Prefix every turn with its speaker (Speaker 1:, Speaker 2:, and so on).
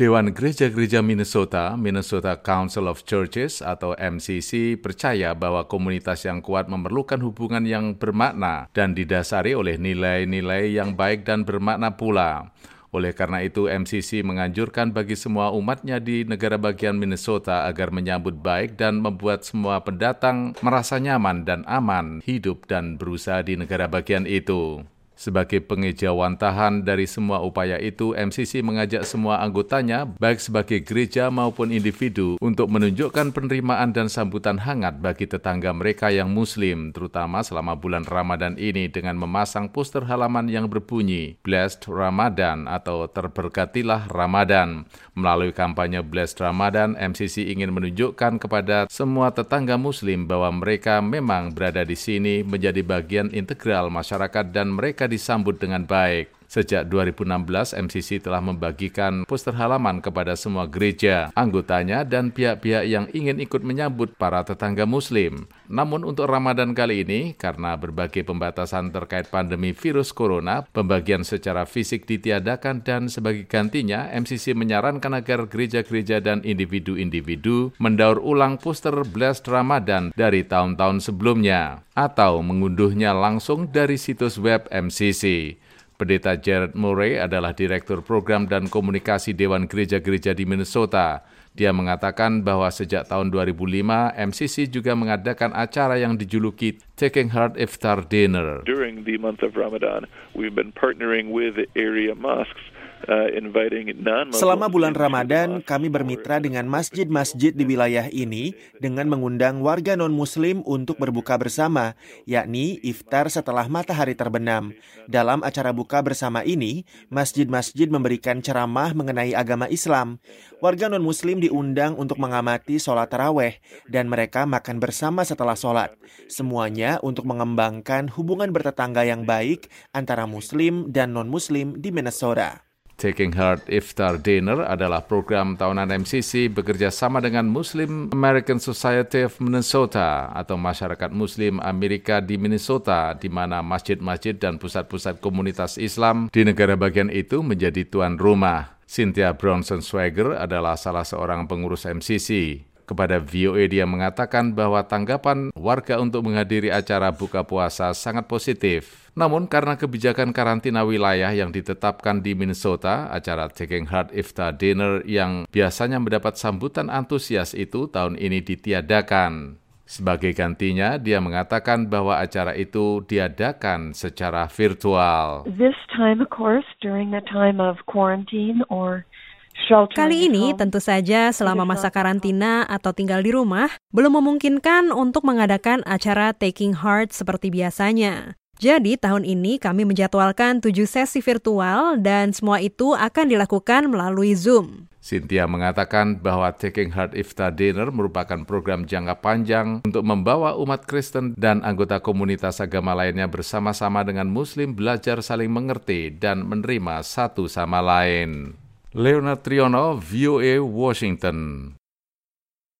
Speaker 1: Dewan Gereja-Gereja Minnesota, Minnesota Council of Churches atau MCC percaya bahwa komunitas yang kuat memerlukan hubungan yang bermakna dan didasari oleh nilai-nilai yang baik dan bermakna pula. Oleh karena itu, MCC menganjurkan bagi semua umatnya di negara bagian Minnesota agar menyambut baik dan membuat semua pendatang merasa nyaman dan aman hidup dan berusaha di negara bagian itu. Sebagai pengejawantahan dari semua upaya itu, MCC mengajak semua anggotanya, baik sebagai gereja maupun individu, untuk menunjukkan penerimaan dan sambutan hangat bagi tetangga mereka yang Muslim, terutama selama bulan Ramadan ini dengan memasang poster halaman yang berbunyi Blessed Ramadan atau Terberkatilah Ramadan. Melalui kampanye Blessed Ramadan, MCC ingin menunjukkan kepada semua tetangga Muslim bahwa mereka memang berada di sini menjadi bagian integral masyarakat dan mereka disambut dengan baik. Sejak 2016, MCC telah membagikan poster halaman kepada semua gereja, anggotanya, dan pihak-pihak yang ingin ikut menyambut para tetangga Muslim. Namun untuk Ramadan kali ini, karena berbagai pembatasan terkait pandemi virus corona, pembagian secara fisik ditiadakan dan sebagai gantinya, MCC menyarankan agar gereja-gereja dan individu-individu mendaur ulang poster Blessed Ramadan dari tahun-tahun sebelumnya, atau mengunduhnya langsung dari situs web MCC. Pendeta Jared Murray adalah Direktur Program dan Komunikasi Dewan Gereja-Gereja di Minnesota. Dia mengatakan bahwa sejak tahun 2005, MCC juga mengadakan acara yang dijuluki Taking Heart Iftar Dinner.
Speaker 2: During the of Ramadan, we've been partnering area mosques
Speaker 3: Selama bulan Ramadan, kami bermitra dengan masjid-masjid di wilayah ini dengan mengundang warga non-Muslim untuk berbuka bersama, yakni iftar setelah matahari terbenam. Dalam acara buka bersama ini, masjid-masjid memberikan ceramah mengenai agama Islam. Warga non-Muslim diundang untuk mengamati sholat taraweh, dan mereka makan bersama setelah sholat. Semuanya untuk mengembangkan hubungan bertetangga yang baik antara Muslim dan non-Muslim di Minnesota.
Speaker 1: Taking Heart Iftar Dinner adalah program tahunan MCC bekerja sama dengan Muslim American Society of Minnesota atau Masyarakat Muslim Amerika di Minnesota di mana masjid-masjid dan pusat-pusat komunitas Islam di negara bagian itu menjadi tuan rumah. Cynthia Bronson Swagger adalah salah seorang pengurus MCC. Kepada VOA dia mengatakan bahwa tanggapan warga untuk menghadiri acara buka puasa sangat positif. Namun karena kebijakan karantina wilayah yang ditetapkan di Minnesota, acara Taking Heart Iftar Dinner yang biasanya mendapat sambutan antusias itu tahun ini ditiadakan. Sebagai gantinya, dia mengatakan bahwa acara itu diadakan secara virtual.
Speaker 4: This time, of course, during the time of quarantine or
Speaker 5: Kali ini tentu saja selama masa karantina atau tinggal di rumah, belum memungkinkan untuk mengadakan acara Taking Heart seperti biasanya. Jadi tahun ini kami menjadwalkan tujuh sesi virtual dan semua itu akan dilakukan melalui Zoom.
Speaker 1: Cynthia mengatakan bahwa Taking Heart Iftar Dinner merupakan program jangka panjang untuk membawa umat Kristen dan anggota komunitas agama lainnya bersama-sama dengan Muslim belajar saling mengerti dan menerima satu sama lain. Leonard Triono, VOA Washington.